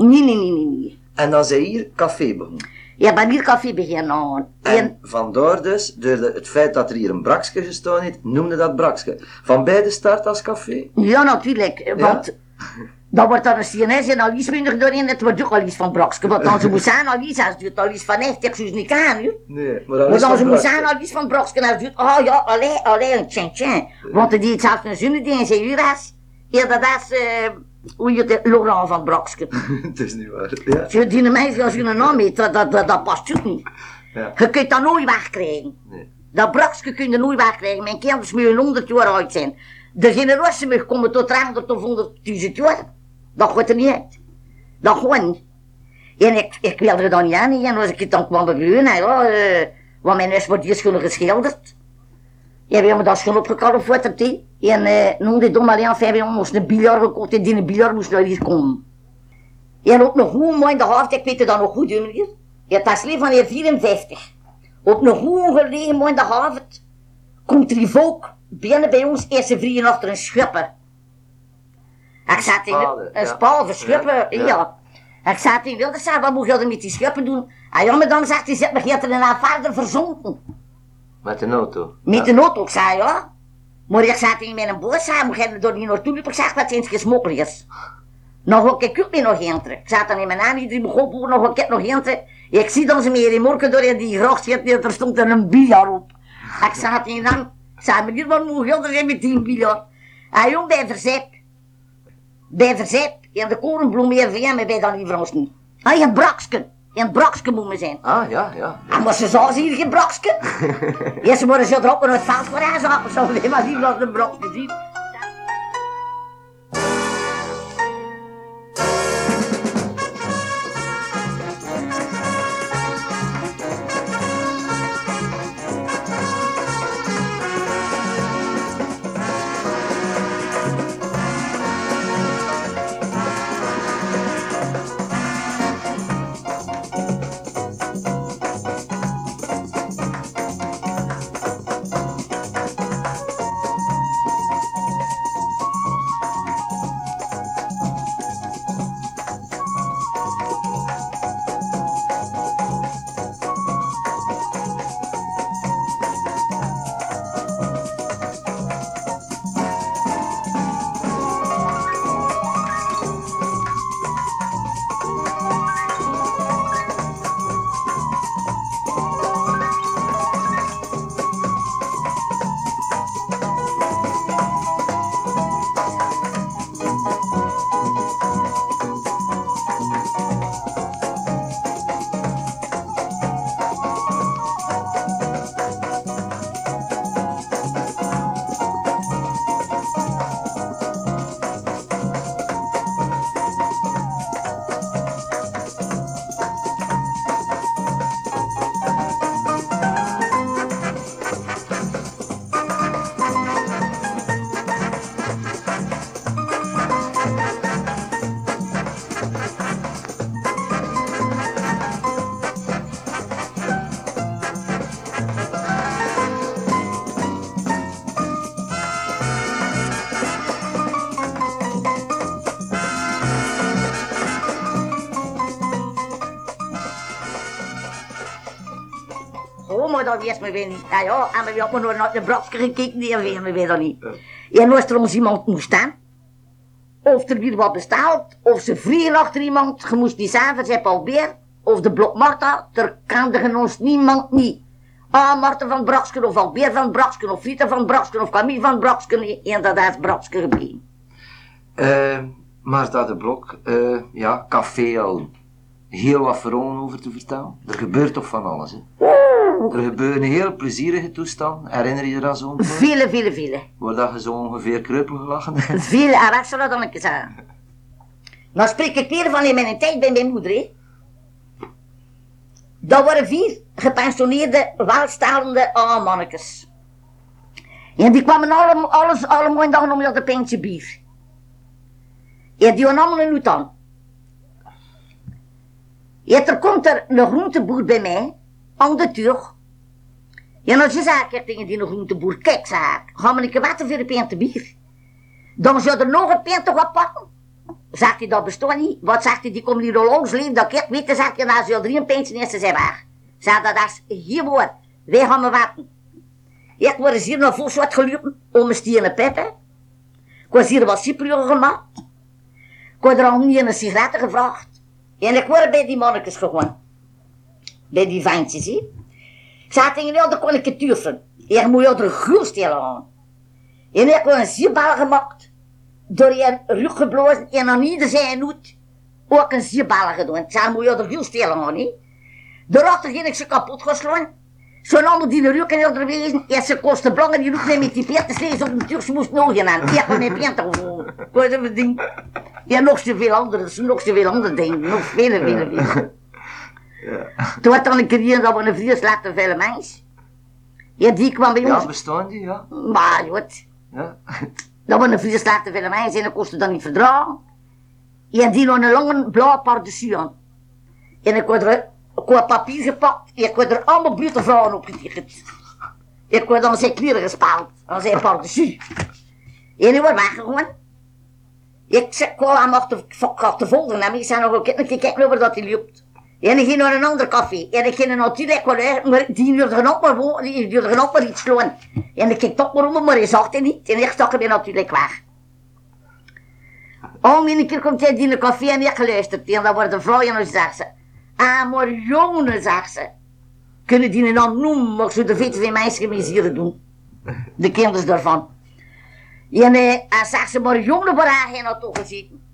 Nee, nee, nee, nee, nee. En dan zijn hier café begonnen. Ja, ben hier koffie beginnen. En, En vandaar dus, door de- het feit dat er hier een brakske gestaan heeft, noemde dat brakske. Van bij de start als café? ja, natuurlijk, want [laughs] dan wordt er een CNS en al iets minder doorheen. Het wordt ook al iets van Brokske. Want dan ze moest aan al iets, als het al iets van echt, ik zou niet aan, hoor. Nee, maar Maar dan van ze Brakske. aan al iets van Brokske. En als het oh ja, alleen, alleen, tjen, tjen. Want die deed zelfs een die in zijn uras. Ja, dat is, eh, hoe je het, Laurent van Brokske. [laughs] Het is niet waar. Ja. Je die meisje als je een naam heeft, dat, dat, dat, past ook niet. Ja. Je kunt dat nooit wegkrijgen. Nee. Dat brakske kun je nooit wegkrijgen. Mijn kinders moeten 100 jaar oud zijn. De generatie mag komen tot 300 of 100.000 jaar. Dat gaat er niet uit. Dat gewoon niet. En ik, ik wilde er dan niet aan. En als ik het dan kwam beburen, nou ja, eh, want mijn huis wordt hier schoon geschilderd. Ja, we hebben dat schoon opgekalfd die. En eh, noemde dom alleen we moest een biljart gekocht en die een biljart moest naar hier komen. En ook nog hoe mooi in de haven, ik weet het dan nog goed, meneer. Ja, dat is leven van hier 54. Op een goede gelegen mooi in de haven komt er volk binnen bij ons eerste vrienden achter een schipper. Ik zat in een ja. spade, schipper, Ja. Ik zat in wilde zeggen, wat moet je met die schippen doen? Ah ja, maar dan zegt hij, zit me er een verder verzonken. Met een auto. Met de auto, ik zei ja. Maar ik zat in mijn boot, zei, moet je door die naartoe lopen? Ik zeg, wat zijn het gesmokkeliers? Nog een keer niet nog enteren. Ik zat dan in mijn aan, die begon boer nog een keer nog enteren. Ik zie dan ze meer in morgen door in die gracht zitten, er stond er een biljart op. Ik zat in dan, ik zei, meneer, wat moet je er met die biljart? Hij jong bij verzet. Bij verzet, in de korenbloem van mij bij dan die Frans niet. Ah, een braksken. Een braksken moet me zijn. Ah, ja, ja. En maar ze zou [laughs] ze hier geen braksken. ja, ze worden zo erop in het veld waar hij zat. Zo maar zien wat een braksken zien. Maar weer niet. Ja, ja, en we hebben maar naar de braksken gekeken, die we weer dat niet. Er ons iemand moest staan, of er weer wat bestaat, of ze vliegen achter iemand, je moest zeggen, ze hebben alweer, of de blok Marta, er kende ons niemand niet. Ah, Marten van Braksken, of Albeer van Braksken, of Rita van Braksken, of Camille van Braksken, is Braksken gebleven. Maar dat de blok, eh, ja, café al heel wat verhalen over te vertellen. Er gebeurt toch van alles, hè? Er gebeuren heel plezierige toestanden. Herinner je je zo'n voor? Vele, vele, vele. Waar dat je zo ongeveer kreupel gelachen hebt? Veel arresteren dan ik zeggen. Nou spreek ik weer van in mijn tijd bij mijn moeder, hè. Dat waren vier gepensioneerde, welstelende mannetjes. En die kwamen alle, alles, allemaal in dag om je de pintje bier. En die hadden allemaal een hoed aan. En er komt er een groenteboer bij mij, aan de deur. En als je zei tegen die groenteboer, kijk zei ik, ga maar een water voor een pintje bier. Dan zou er nog een pintje wat pakken. Zegt hij, dat bestaat niet. Wat zegt hij, die komt hier al langs leven, dat ik weet, dan zegt hij, nou, zou drie een pintje ze zijn waar. Zeg dat is hier woord, wij gaan me wachten. Ik was hier naar voors wat gelopen, om mijn stenen peppen. Ik was hier wat cypriën gemaakt. Ik had er al niet een sigaretten gevraagd. En ik word bij die mannetjes gewoon. Bij die ventjes, hè. Zat in heel de kon ik het tuffen. Ik moet je er stellen aan. En ik een zierbal gemaakt. Door je rug geblazen en aan ieder zijn hoed ook een zierbal gedaan. Zei, moet je er stellen aan, hè. Daarachter ging ik ze kapot geslaan. Zo'n ander die de rug in er wezen, en ze kostte belangen die niet met die peert te slezen op de Turk, ze moest nog gaan aan. Ik had mijn peert gewoon. Wat is dat ding? Ja, nog zoveel andere, nog zoveel andere dingen, nog vele, vele, vele. Toen had dan een keer dat we een vries laten vele mens. Ja, die kwam bij Ja, ons. bestaan die, ja. Maar, wat? ja. [laughs] Dat we een vries laten vele mens en dat kostte dan niet verdragen. Ja, die had een lange blauwe pardessus aan. En ik had er, ik had papier gepakt en ik had er allemaal buurtvrouwen op getekend. Ik had dan zijn kleren gespaald, aan zijn pardessus. En die wordt weggegaan. Ik zei, ik kwam hem achter, achter volgen en ik zei nog een keer kijken over dat hij loopt. En ik ging naar een ander café. En ik ging natuurlijk wel uit, maar die duurde nog maar, wo- die duurde nog maar iets slaan. En ik keek toch maar om, maar hij zag het niet. En ik stak hem natuurlijk weg. Om een keer komt hij in een café en ik geluisterd. En dan wordt de vrouw en dan zegt ze, ah maar jongen, zegt ze. Kunnen die naam noemen, maar zo de weten van mee hier doen. De kinderen daarvan. En eh, hij zegt ze, maar jongen, waar hij je nou gezeten?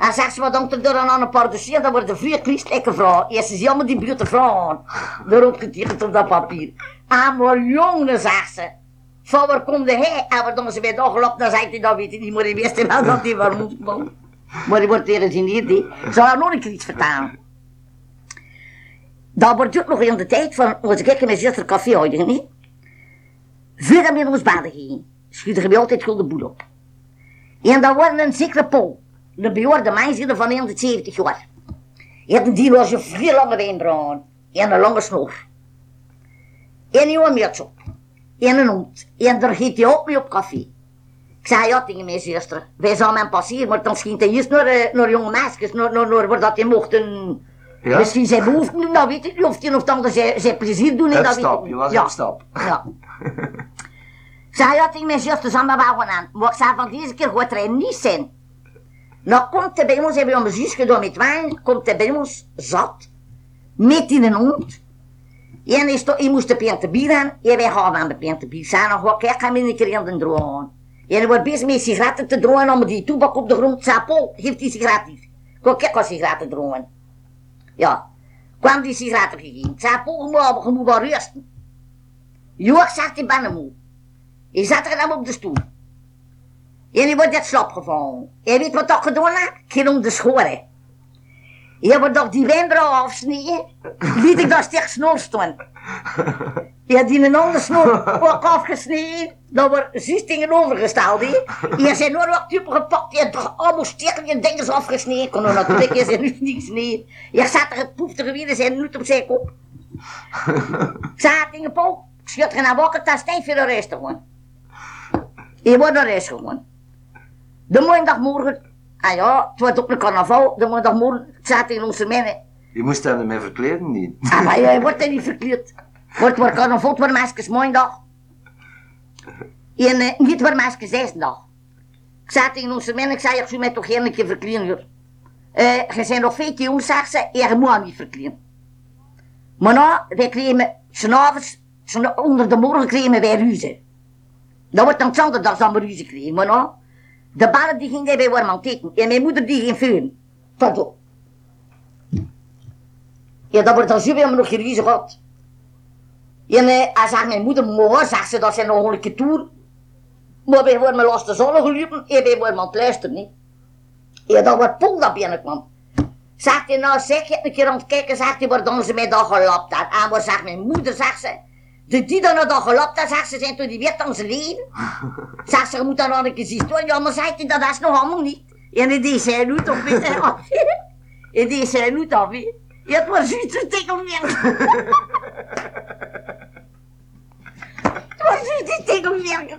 Hij zegt ze, wat hangt er dan aan een paar dossier, dan wordt de vier christelijke vrouw. Eerst is allemaal die buurt vrouw Daarop getekend op dat papier. Ah, maar jongen, zegt ze. Van waar komt hij? En waar dan ze bij dag loopt, dan zegt hij, dat weet hij niet, maar hij wist wel dat hij waar moet komen. Maar hij wordt weer gezineerd, hè. Zal haar nog een keer iets vertalen? Dat wordt ook nog in de tijd van, als ik met zuster café houden, hè. Voordat we ons baden gingen, schuurde we altijd de boel op. En dat was een zekere Paul. Een behoorde mens hier van 170 jaar. En die was een vier lange wenkbrauwen. En een lange snor. En een jonge muts op. En een hond. En daar ging hij ook mee op café. Ik zei ja tegen mijn zuster. Wij zouden hem passeren, maar dan schijnt hij eerst naar, eh, naar jonge meisjes. Naar, naar, naar waar dat hij mochten... Ja? Misschien zijn behoefte doen, dat weet ik niet. Of een of ander zijn, zijn plezier doen, dat weet ik niet. je was ja. op stap. Ja. [laughs] Ik zei ja tegen mijn zuster, maar wel gaan aan. Maar ik zei van deze keer gaat er niet zijn. Nou komt hij bij ons, hebben we mijn zus gedaan met wijn, komt hij bij ons zat, met in een hond. En hij, sto- hij moest de pinte bier aan, en wij gaan aan de pinte bier. Zei nog wat, kijk, ga me een keer de droom. En hij wordt bezig met sigaretten te drooien, om die toebak op de grond. Paul, geef die sigaret hier. Kom, kijk wat sigaretten drooien. Ja, kwam die sigaretten gegeven. Paul, je moet, wel rusten. Joach zegt, ik ben moe. Hij zat er dan op de stoel. Hij wordt net slap gevallen. En weet wat dat gedaan had? Ik om de schoren. Je wordt toch die wenkbrauw afsnijden? Liet ik daar stig snor staan. Ja, die een andere snor ook afgesneden. Dan wordt zus tegenovergesteld, hè. Je zijn nooit wat typen gepakt. Je hebt allemaal stikken en dingen afgesneden. Kon er natuurlijk is er nu niks neer. Je zat er gepoeftige weer, zijn nu op zijn kop. Zei tegen Paul, ik schud er naar wakker, dat tijd voor de rest gaan. Je wordt naar huis gegaan. De maandagmorgen, ah ja, het wordt ook een carnaval, de maandagmorgen, ik zat tegen onze mannen. Je moest hem ermee verkleden, niet? Ah, maar je wordt er niet verkleerd. Wordt voor carnaval, het wordt meisjes maandag. En eh, niet voor meisjes zesdag. Ik zat tegen onze mannen, ik zei, ik zou mij toch geen keer verkleden. Eh, je bent nog veel jong, zegt ze, en je moet hem niet verkleden. Maar nou, wij kregen, s'avonds, onder de morgen kregen wij ruzie. Dat wordt dan hetzelfde dag dan we ruzie kregen, maar nou, de ballen die gingen bij tekenen, en mijn moeder die ging vuren. Pas op. Ja, dat wordt dan zo weer nog ruzie gehad. En hij zegt mijn moeder, maar zegt ze, dat zijn nog een keer toer. Maar wij worden los de zon gelopen en wij worden aan het luisteren, niet. Ja, dat wordt Paul dat binnenkwam. Zegt hij nou, zeg je een keer aan het kijken, zegt hij, waar doen ze mij dan gelapt had. En waar zegt mijn moeder, zegt ze, de die dan dan gelapt had, zegt ze, zijn toen die weer aan zijn leven. Ze, je [laughs] moet dan nog een keer zien. Ja, maar zegt hij, dat is nog allemaal niet. En die zijn nu toch weer af. In die zijn nu toch weer. Ja, het was zoiets een tikkel weer. Het was zoiets een tikkel weer.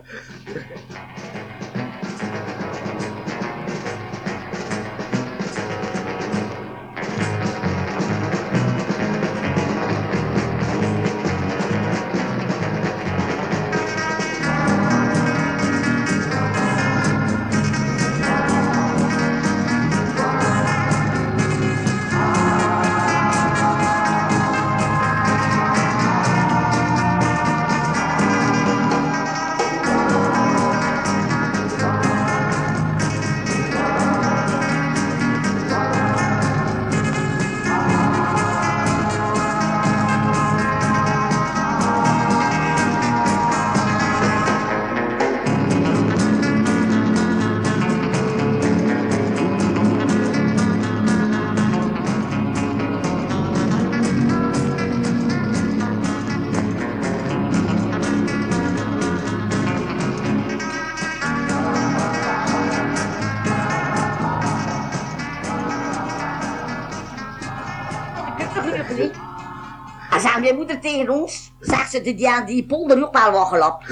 Tegen ons, zegt ze, die aan die polder ook wel gelapt.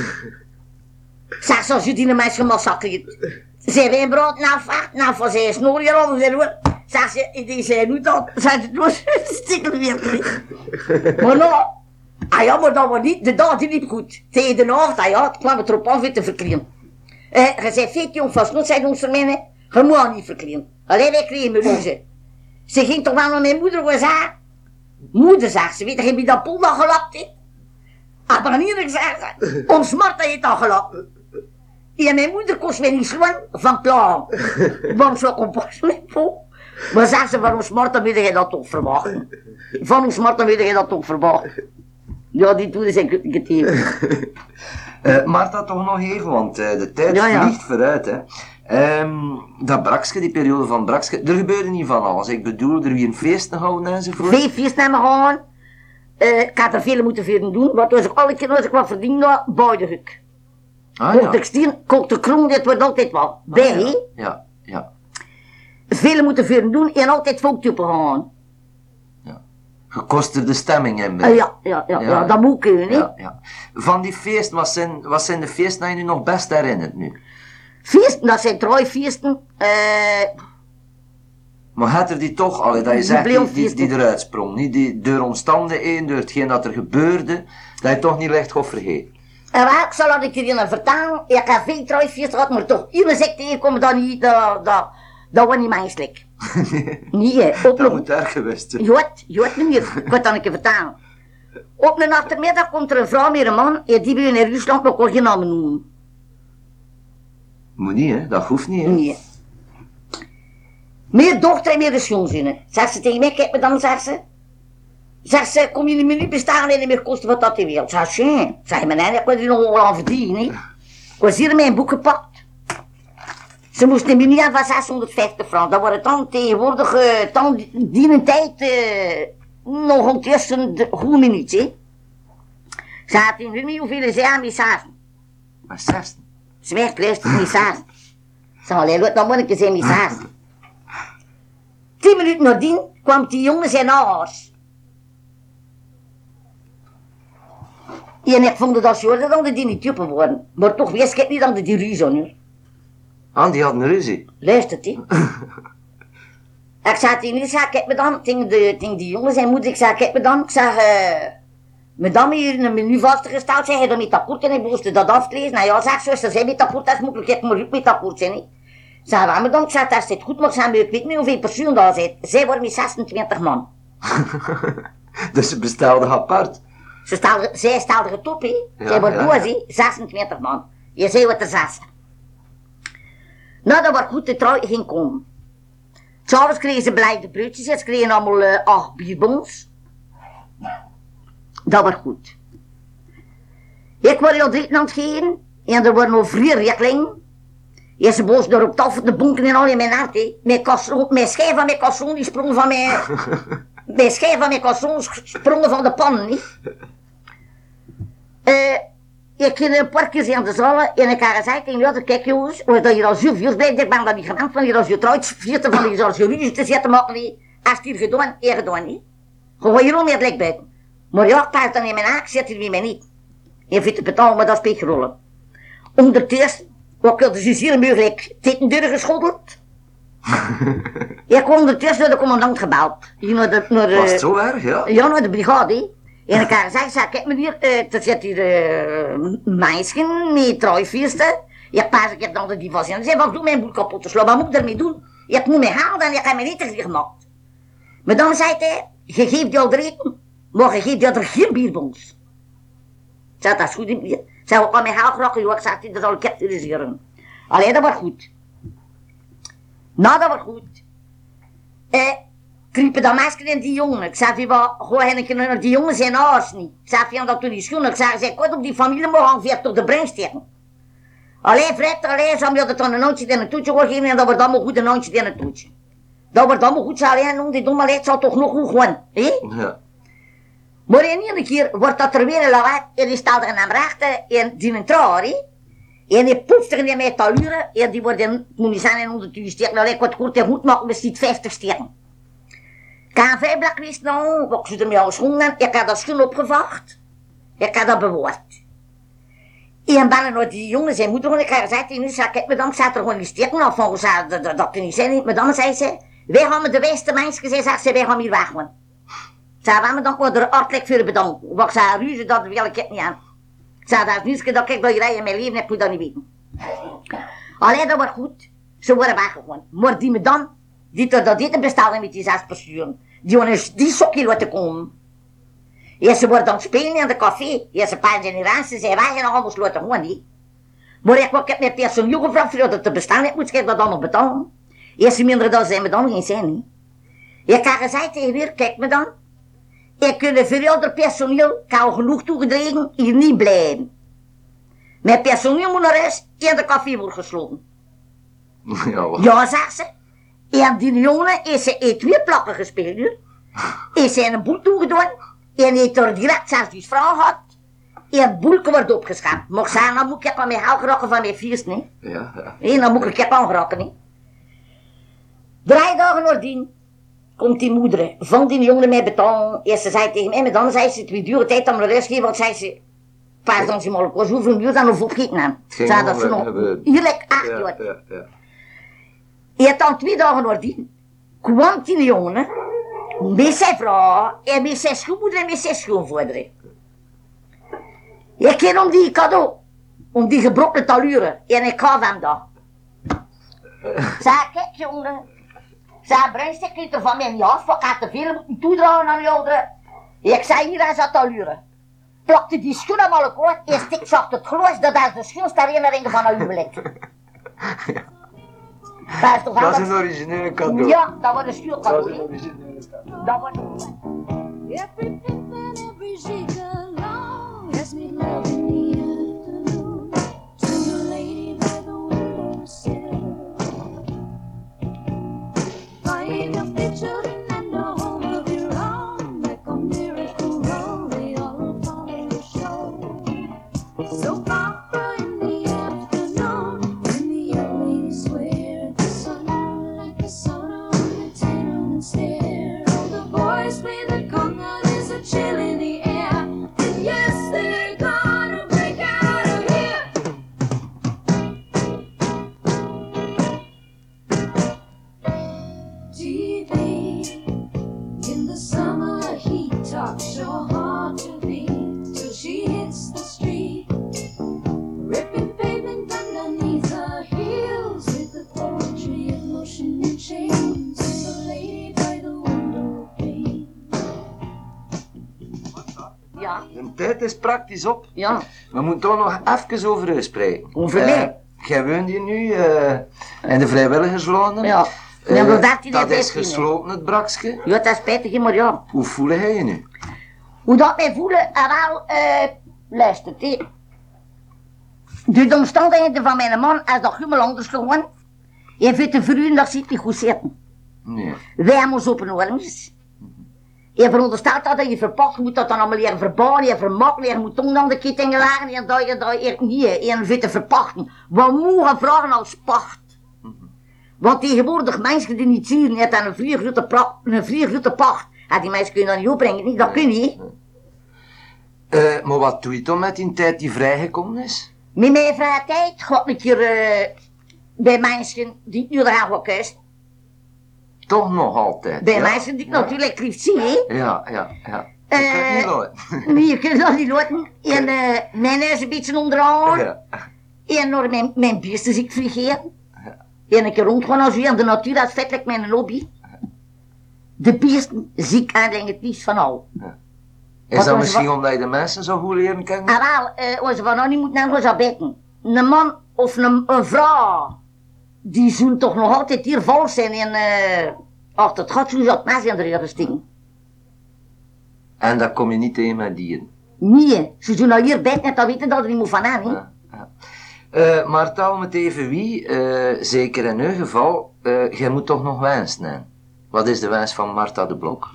Zegt ze, als je die naar mij gemassacreerd. Zijn wij brood nou vaart, nou van zijn snoer hier onder zijn hoor. Zegt ze, die zei nu dat, zei ze, het was [laughs] stikkel weer. Maar nou, ah ja, maar dat was niet, de dag die liep goed. Tegen de avond, ah ja, het kwam het erop af te verkleren. Eh, je zei, feit jong van snoet, zei ons termijn, je moet haar niet verkleren. Alleen wij kregen me roze. Ze ging toch wel naar mijn moeder gaan zeggen. Moeder, zegt ze, weet je wie dat poel dat gelapt [laughs] heeft? Ah, dan hier gezegd, ons Marta heeft dat gelapt. En mijn moeder kost mij niet slaan van klaar. [laughs] Waarom zou ik op pas? Maar zegt ze, van ons Marta weet je dat toch verwachten. Van ons Marta weet je dat toch verwachten. Ja, die toen is ik het even. Eh, Marta, toch nog even, want eh, de tijd Ja, ja. vliegt vooruit. Hè. Ehm, dat Brakske, die periode van Brakske, er gebeurde niet van alles. Ik bedoel, er wie een feest houden enzovoort. Vijf feest naar me gaan. Eh, ik had er veel moeten voor doen, want als ik alle keer als ik wat verdiende, bouwde ik. Ah, ja. kocht de kroon, dit wordt altijd wel. Bij, hè? Ja, ja. Veel moeten voor doen en altijd volktuppen gaan. Gekosterde stemming hebben. Ah, ja, ja, ja, ja, dat moet kunnen, ja, ja. Van die feesten, wat zijn, wat zijn de feesten die je nu nog best herinnert nu? Feesten, dat zijn trouwfeesten. eh Maar had er die toch, allee, dat je zegt, die, die, eruit sprong, niet die door omstandigheden, door hetgeen dat er gebeurde, dat je toch niet licht gaat vergeten. en waar, ik zal dat keer in vertalen. Ik heb veel trouwfeesten gehad, maar toch, iedere zegt tegenkomen dat niet, dat, dat, dat was niet niet, [laughs] hè. Op Dat een, moet daar geweest zijn. je je weet meneer, ik wil dat een keer vertalen. Op een achtermiddag komt er een vrouw met een man, en die wil in Rusland nog wel geen namen noemen. Moet niet, hè? Dat hoeft niet, hè? Nee. Meer dochter en meer de schoonzinnen. Zegt ze tegen mij, kijk me dan, zegt ze. Zegt ze, kom je meer niet bestaan en niet meer kosten wat dat die wil. Zeg je, zeg mijn eigen, ik wil die nog wel aan verdienen. hè. Ik was hier in mijn boek gepakt. Ze moesten me niet aan van 650 frank. Dat wordt dan tegenwoordig, eh, dan die- een tijd, eh, nog ondertussen de goede minuut, hè. Ze had in niet hoeveel ze aan die zaten. Maar zes. Zwijg, luister, niet zaten. Zeg, allee, dan moet ik eens in zaten. Tien minuten nadien kwam die jongen zijn ouders. En ik vond het als dan dat die niet juppen worden. Maar toch wist ik niet dat die ruzie [laughs] nu. Ah, die hadden ruzie. Luistert hij. ik zei tegen die, ik zei, kijk me dan, tegen, de, tegen die jongen zijn moeder, ik zei, kijk me dan, ik zeg, eh, madame hier in een menu vastgesteld, zei hij dat met akkoord en ik moest dat aflezen. Nou ja, zeg zuster, zij met akkoord, dat is moeilijk, ik moet ook met akkoord zijn, hè. Zei, waar me dan, zei, dat zit goed, maar zei, ik weet niet hoeveel personen daar zit. Zij worden met 26 man. [laughs] dus ze bestelden apart. Ze stelden, zij stelden het op, hè. Ja, zij worden ja, boos, ja. hè. 26 man. Je zei wat de zes. Nou, dat was goed, de trouw ging komen. S'avonds kregen ze blijde broodjes, en ze kregen allemaal eh, acht bierbons. Dat was goed. Ik word heel het geven, en er worden nog vier regelingen. Je ze boos door op tafel de bonken en al in mijn hart, hè. Mijn, kasson, mijn schijf van mijn kasson, die sprong van mijn... [laughs] mijn schijf van mijn kasson sprongen van de pan, niet? Eh, ik ging een paar keer aan de zalen en ik had gezegd tegen jou, kijk jongens, als dat je al zo veel bent, ik ben dat niet gewend van je als je trouwt, vierde van je als je ruzie te zetten maken, niet? Als het hier gedaan, eer gedaan, niet? Gewoon hier meer gelijk buiten. Maar ja, thuis dan in mijn haak zit wie mij niet. Je vindt het betalen, maar dat is beetje rollen. Ondertussen, wat ik dus hier mogelijk deur geschoddeld. [laughs] ik heb ondertussen naar de commandant gebeld. Naar de, naar de, Was het zo erg, ja? ja, naar de brigade. En ik zeg, kijk meneer, eh, er zit hier eh meisje met trouwfeesten. Ik pas, ik heb dan de was en zei, wat doe mijn boel kapot te slaan, wat moet ik ermee doen? Ik moet mij halen en ik heb mijn eten gemaakt. Maar dan zei hij, je geeft jou er eten, je geeft jou er geen bierbons. Ik zei, dat is goed. Ik zei, wat kan mij halen graag, joh, ik zei, dat zal ik capturiseren. Allee, dat was goed. Nou, dat was goed. Eh, kriepen dat meisje in die jongen. Ik zei, wat, keer naar die jongen zijn ouders niet. Ik zei, van dat toen die schoenen. Ik zei, zij kort op die familie mogen weer tot de breng steken. Allee, Fred, allee, ze hebben dat dan een handje en een toetje gegeven en dat wordt allemaal goed een handje en een toetje. Dat wordt allemaal goed, zei hij, noem die domme leid zal toch nog goed gaan, hè? Ja. Maar in ieder keer wordt dat er weer een lawaai en die staat er aan hem rechten en die een hè? En die poeft er met taluren en die wordt in, moet niet zijn in 120 steken, allee, ik wat kort en goed maken, bestaat 50 steken. KV blak wist nou, wat ze ermee al schoenen, ik had dat schoen opgevacht. Ik had dat bewaard. En bijna naar die jongen zijn moeder, en ik had gezegd, tegen u, zei, kijk, madame, zat er gewoon die steken af, van, dat, dat, dat kan niet zijn, madame, zei ze, wij gaan met de beste mensen, zei ze, wij gaan hier weg. Zei, we dan wordt er hartelijk voor bedanken. Wat zei, ruzie, dat wil ik niet aan. Ik zei, dat niet dat ik je in mijn leven heb, moet dat niet weten. Allee, dat wordt goed. Ze worden weggegaan. Maar die me dan, die er dat eten bestellen met die zes personen, die eens die sokje laten komen. Ja, ze worden dan spelen in de café. Ja, ze Iran, ze zijn weg en anders laten gewoon niet. Maar ik, ik heb met personeel gevraagd voor dat te bestaan heeft, moet ik dat dan nog betalen. Eerst minder dan zijn me dan geen zijn. Ik had gezegd tegen weer, kijk me dan. Ik kunnen de personeel, ik al genoeg toegedreven, hier niet blijven. Mijn personeel moet naar huis en de café wordt gesloten. [laughs] Ja, wat- Ja, zegt ze. En die jongen is ze in twee plakken gespeeld. Is ze een boel toegedaan. En heeft er direct zelfs die vrouw gehad. En het boelke wordt opgeschapt. Mocht zijn, dan moet ik aan mijn hou geraken van mijn vies, nee. ja, ja. Nee, dan moet ik het aangeraken, nee. Drie dagen nadien komt die moeder van die jongen mij betalen. En ze zei tegen mij, maar dan zei ze, het dure tijd om de rest geven, want zei ze, pardon, ze maar, was hoeveel uur dan nog opgeten aan. Zei dat ze eh, nog, lijkt acht Ja, jaar. ja, ja. En dan twee dagen nadien kwam die jongen met zijn vrouw en met zijn schoonmoeder en met zijn schoonvader. Ik ken om die cadeau, om die gebroken taluren en ik gaf hem dat. [laughs] Zeg, kijk jongen, zeg, bruinstek liet er van mij niet af, wat gaat te veel moeten toedragen aan die ouderen. Ik zei hier aan zijn taluren. Plakte die schoenen aan elkaar en stik zacht het glas dat als de schoonste herinnering van een huwelijk. Dat is toch Dat is een originele cadeau. Ja, dat wordt een Dat is stuurcadeau. een originele cadeau. Dat wordt... praktisch op. ja. We moeten toch nog even over u spreken. Over Eh, mij? Jij woont hier nu eh, in de vrijwilligerslonen. Ja. Eh, Nummer 13 en dat is 15, hè. gesloten, het brakske. Ja, dat is spijtig, maar ja. Hoe voel jij je nu? Hoe dat mij voelen, en wel, eh, luister, de omstandigheden van mijn man is dat helemaal anders geworden. Je vindt de vrienden dat zit niet goed zitten. Nee. Wij hebben ons op een ormis. Je veronderstelt dat je verpakt moet dat dan allemaal leren verbouwen, je vermakken, je moet dan de kittingen leggen en dat je dat hier niet, je vindt te verpachten. We mogen vragen als pacht. Want tegenwoordig mensen die niet zien, net aan een vliergrote, pra- een pacht. En die mensen kunnen dat niet opbrengen, niet? dat kun je niet. Eh, maar wat doe je dan met die tijd die vrijgekomen is? Met mijn vrije tijd ga ik hier eh, bij mensen die nu graag wil kussen. Toch nog altijd. Bij ja? mensen die ik natuurlijk lief zie, hè. Ja, ja, ja. Eh, Dat kan niet nooit. [laughs] Nee, je kunt dat niet laten. En eh, mijn huis een beetje onderaan. Ja. En door mijn, mijn beesten zie ik vliegen. En keer rondgaan als u aan de natuur, dat is feitelijk mijn hobby. De beesten zie ik eigenlijk het liefst van al. Is Wat dat misschien omdat je de mensen zo goed leren kennen? En wel, als je van niet moet naar gaan bekken. Een man of een, een vrouw, die zullen toch nog altijd hier vol zijn en eh achter het gat zullen ze dat mes in de richting. En dat kom je niet tegen met dieren. Nee, ze zullen nou hier en dan weten dat er niet moet van aan, hè. Ja, ja. Eh, maar tel me het even wie, eh, zeker in uw geval, eh jij moet toch nog wensen. Hè? Wat is de wens van Marta de Blok?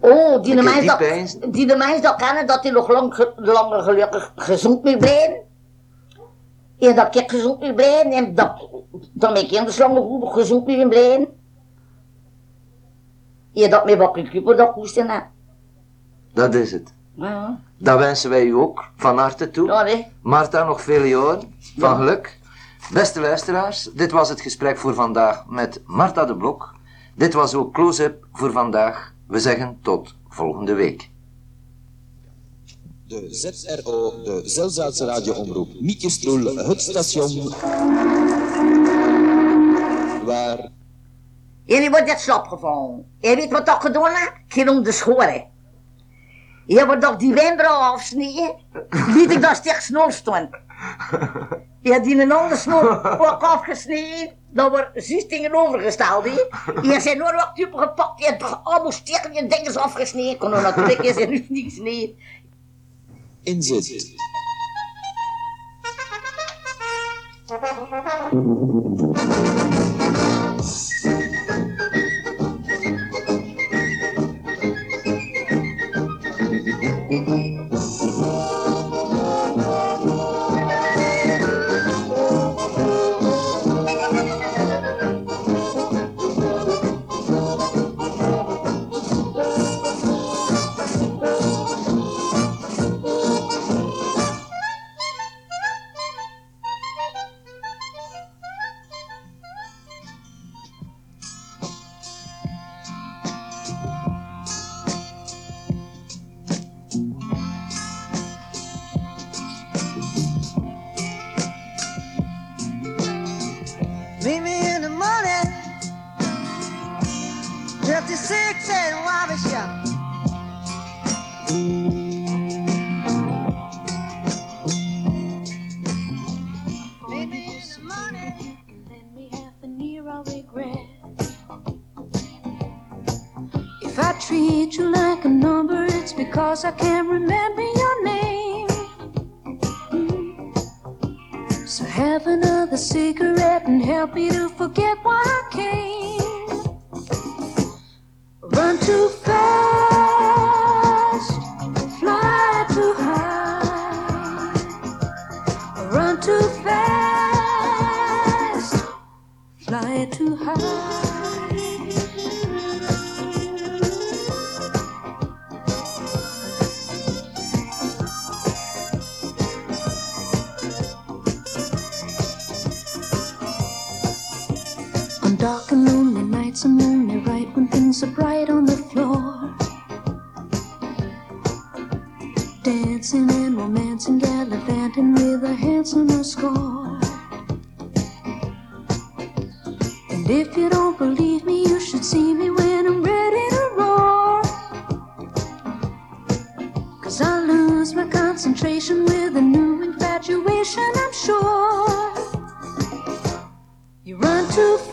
Oh, die de die dat, die de dat kennen, dat hij nog lang, ge- langer gelukkig gezond moet blijven. En dat ik gezond moet blijven en dat, dat mijn kinderen langer goed gezond moeten blijven. En dat mijn wakkerkuper dat hè. Dat is het. Ja, Dat wensen wij u ook van harte toe. ja, hè. Marta, nog vele jaren van geluk. Beste luisteraars, dit was het gesprek voor vandaag met Marta de Blok. Dit was ook Close-up voor vandaag. We zeggen tot volgende week. De ZRO, de Zelzaatse radioomroep Mietjestroel, het station waar die wordt net slapgevallen. En weet wat dat gedaan? Ik ging om de schoren. Je wordt toch die wenkbrauw afsnijden? Liet ik dat stuk snor staan. Je had die een ander snor ook afgesneden. Dan wordt zes dingen overgesteld, hè. Je zijn nooit wat typen gepakt. Je hebt allemaal stikken en dingen afgesneden. Kon er natuurlijk is er nu niks niet. NZ. Mm-hmm. [laughs] gallivanting with a handsomer score. And if you don't believe me, you should see me when I'm ready to roar. Cause I lose my concentration with a new infatuation, I'm sure. You run too fast,